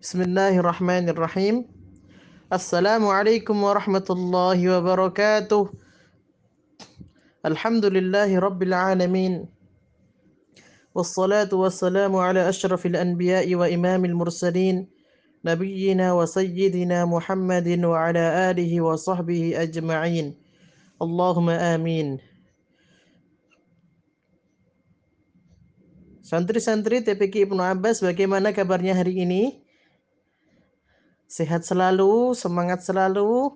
بسم الله الرحمن الرحيم السلام عليكم ورحمة الله وبركاته الحمد لله رب العالمين والصلاة والسلام على أشرف الأنبياء وإمام المرسلين نبينا وسيدنا محمد وعلى آله وصحبه أجمعين اللهم آمين Santri-santri TPK Ibnu Abbas bagaimana kabarnya hari ini? Sehat selalu, semangat selalu.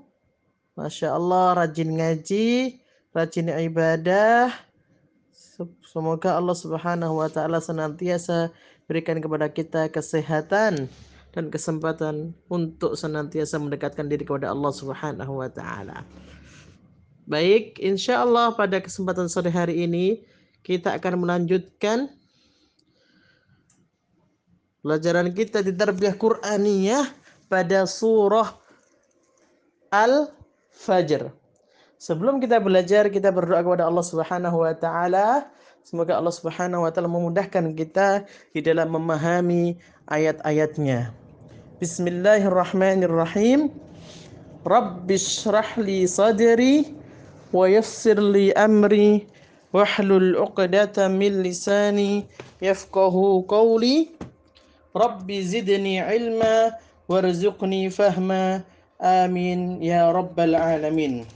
Masya Allah, rajin ngaji, rajin ibadah. Semoga Allah Subhanahu wa Ta'ala senantiasa berikan kepada kita kesehatan dan kesempatan untuk senantiasa mendekatkan diri kepada Allah Subhanahu wa Ta'ala. Baik, insya Allah pada kesempatan sore hari ini kita akan melanjutkan Pelajaran kita di tarbiyah Qur'aniyah pada surah Al-Fajr. Sebelum kita belajar, kita berdoa kepada Allah Subhanahu wa taala. Semoga Allah Subhanahu wa taala memudahkan kita di dalam memahami ayat-ayatnya. Bismillahirrahmanirrahim. Rabbis li sadri wa yassir li amri wahlul 'uqdatam min lisani yafqahu qawli. Rabbi zidni ilma warzuqni fahma. Amin ya rabbal alamin.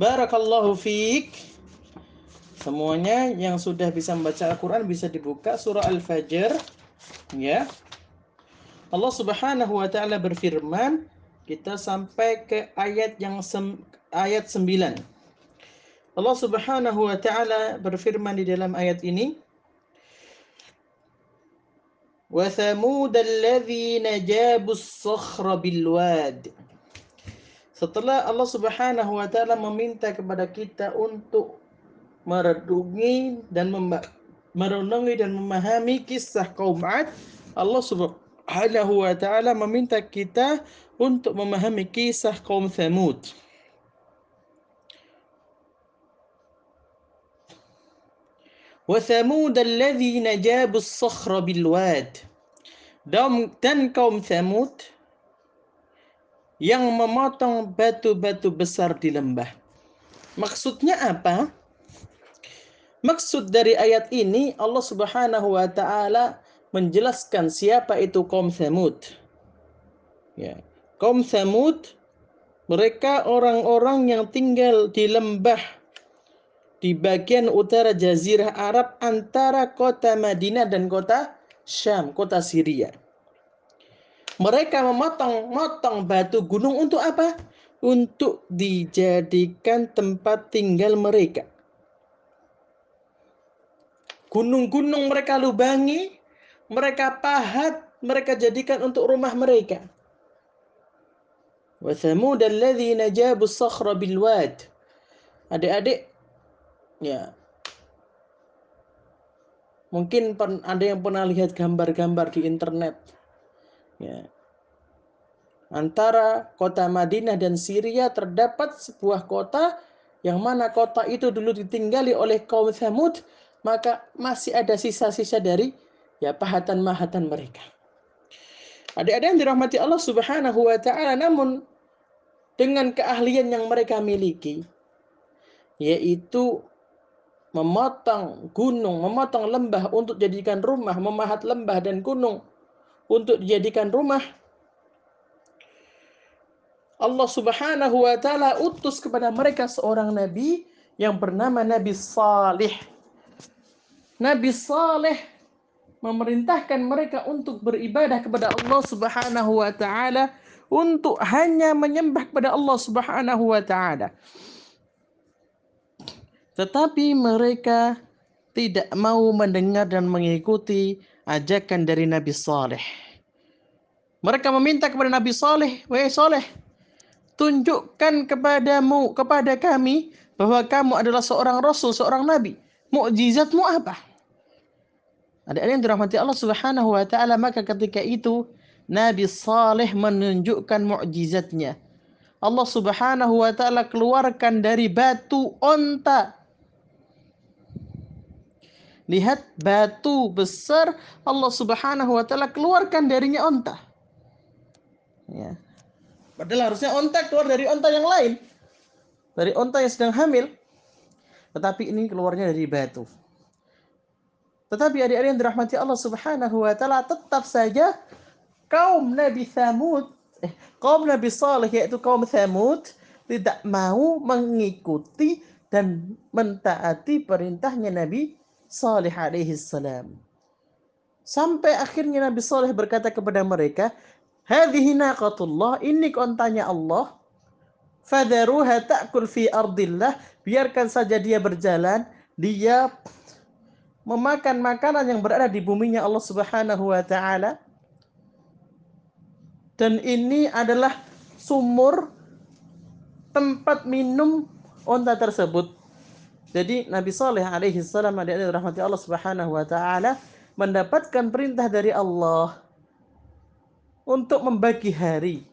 Barakallahu fiik Semuanya yang sudah bisa membaca Al-Quran bisa dibuka surah Al-Fajr. Ya. Allah Subhanahu wa taala berfirman kita sampai ke ayat yang sem, ayat 9 Allah Subhanahu wa taala berfirman di dalam ayat ini وثمود الذين جابوا الصخر بالواد setelah Allah Subhanahu wa taala meminta kepada kita untuk meredungi dan merenungi dan memahami kisah kaum Ad, Allah Subhanahu wa taala meminta kita untuk memahami kisah kaum Thamud. وثمود الذين جابوا الصخر بالواد dan kaum Thamud yang memotong batu-batu besar di lembah. Maksudnya apa? Maksud dari ayat ini Allah Subhanahu wa taala menjelaskan siapa itu kaum Thamud. Ya. Kaum Thamud mereka orang-orang yang tinggal di lembah di bagian utara Jazirah Arab antara kota Madinah dan kota Syam, kota Syria. Mereka memotong-motong batu gunung untuk apa? Untuk dijadikan tempat tinggal mereka. Gunung-gunung mereka lubangi, mereka pahat, mereka jadikan untuk rumah mereka. Jabu sakhra bil wad. Adik-adik, Ya. Mungkin ada yang pernah lihat gambar-gambar di internet. Ya. Antara kota Madinah dan Syria terdapat sebuah kota yang mana kota itu dulu ditinggali oleh kaum Thamud, maka masih ada sisa-sisa dari ya pahatan-mahatan mereka. Adik-adik yang dirahmati Allah Subhanahu wa taala namun dengan keahlian yang mereka miliki yaitu memotong gunung, memotong lembah untuk dijadikan rumah, memahat lembah dan gunung untuk dijadikan rumah. Allah Subhanahu wa taala utus kepada mereka seorang nabi yang bernama Nabi Saleh. Nabi Saleh memerintahkan mereka untuk beribadah kepada Allah Subhanahu wa taala untuk hanya menyembah kepada Allah Subhanahu wa taala. Tetapi mereka tidak mau mendengar dan mengikuti ajakan dari Nabi Saleh. Mereka meminta kepada Nabi Saleh, "Wahai Saleh, tunjukkan kepadamu kepada kami bahwa kamu adalah seorang rasul, seorang nabi. Mukjizatmu apa?" Ada yang dirahmati Allah Subhanahu wa taala, maka ketika itu Nabi Saleh menunjukkan mukjizatnya. Allah Subhanahu wa taala keluarkan dari batu onta Lihat batu besar Allah Subhanahu wa taala keluarkan darinya onta. Ya. Padahal harusnya onta keluar dari onta yang lain. Dari onta yang sedang hamil. Tetapi ini keluarnya dari batu. Tetapi adik-adik yang dirahmati Allah Subhanahu wa taala tetap saja kaum Nabi Thamud, eh, kaum Nabi Saleh yaitu kaum Thamud tidak mau mengikuti dan mentaati perintahnya Nabi Saleh alaihi salam. Sampai akhirnya Nabi Saleh berkata kepada mereka, "Hadhihi naqatullah, ini kontanya Allah. Fadharuha ta'kul fi ardillah, biarkan saja dia berjalan, dia memakan makanan yang berada di buminya Allah Subhanahu wa taala. Dan ini adalah sumur tempat minum onta tersebut. Jadi Nabi Saleh alaihi salam rahmati Allah Subhanahu wa taala mendapatkan perintah dari Allah untuk membagi hari.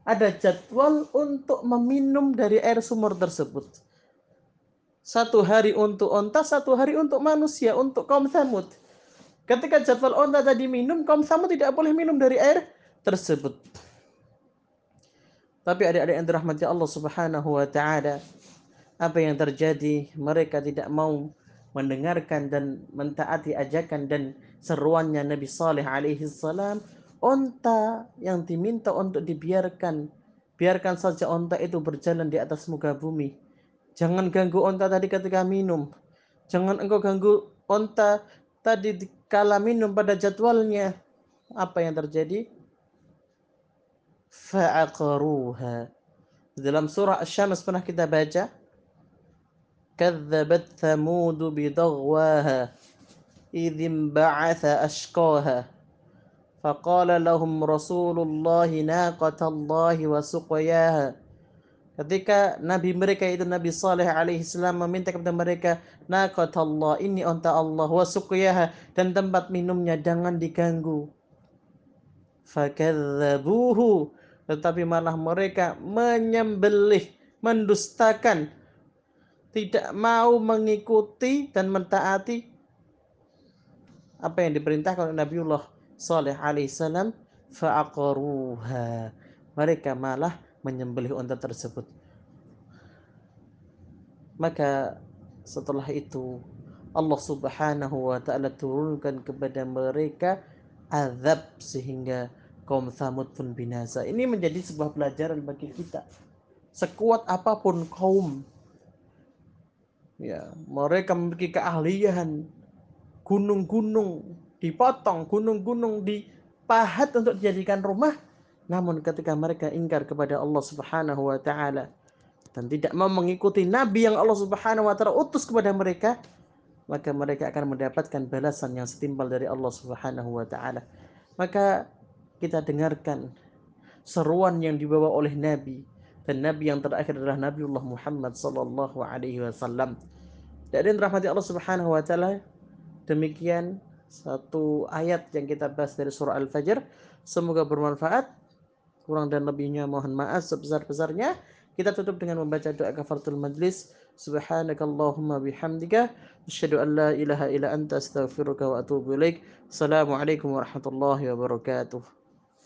Ada jadwal untuk meminum dari air sumur tersebut. Satu hari untuk onta, satu hari untuk manusia, untuk kaum Samud. Ketika jadwal onta tadi minum, kaum Samud tidak boleh minum dari air tersebut. Tapi adik-adik yang dirahmati Allah Subhanahu wa taala, apa yang terjadi mereka tidak mau mendengarkan dan mentaati ajakan dan seruannya Nabi Saleh alaihi salam. Onta yang diminta untuk dibiarkan. Biarkan saja onta itu berjalan di atas muka bumi. Jangan ganggu onta tadi ketika minum. Jangan engkau ganggu onta tadi kala minum pada jadwalnya. Apa yang terjadi? Fa'aqaruha. Dalam surah Asy-Syams pernah kita baca كذبت ثمود بضغواها إذ انبعث أشقاها فقال لهم رسول الله ناقة الله وسقياها Ketika Nabi mereka itu Nabi Saleh alaihi salam meminta kepada mereka naqatallah ini unta Allah wa suqiyaha dan tempat minumnya jangan diganggu. Fakadzabuhu tetapi malah mereka menyembelih mendustakan tidak mau mengikuti dan mentaati apa yang diperintahkan oleh Nabiullah Saleh alaihissalam fa'aqaruha mereka malah menyembelih unta tersebut maka setelah itu Allah Subhanahu wa taala turunkan kepada mereka azab sehingga kaum Thamud pun binasa. Ini menjadi sebuah pelajaran bagi kita. Sekuat apa pun kaum Ya, mereka memiliki keahlian. Gunung-gunung dipotong, gunung-gunung dipahat untuk dijadikan rumah. Namun ketika mereka ingkar kepada Allah Subhanahu wa taala dan tidak mau mengikuti nabi yang Allah Subhanahu wa taala utus kepada mereka, maka mereka akan mendapatkan balasan yang setimpal dari Allah Subhanahu wa taala. Maka kita dengarkan seruan yang dibawa oleh nabi dan nabi yang terakhir adalah Nabiullah Muhammad sallallahu alaihi wasallam. Dan rahmati Allah Subhanahu wa taala demikian satu ayat yang kita bahas dari surah Al-Fajr. Semoga bermanfaat. Kurang dan lebihnya mohon maaf sebesar-besarnya. Kita tutup dengan membaca doa kafaratul majlis. Subhanakallahumma bihamdika asyhadu an la ilaha illa anta astaghfiruka wa atubu ilaik. Assalamualaikum warahmatullahi wabarakatuh.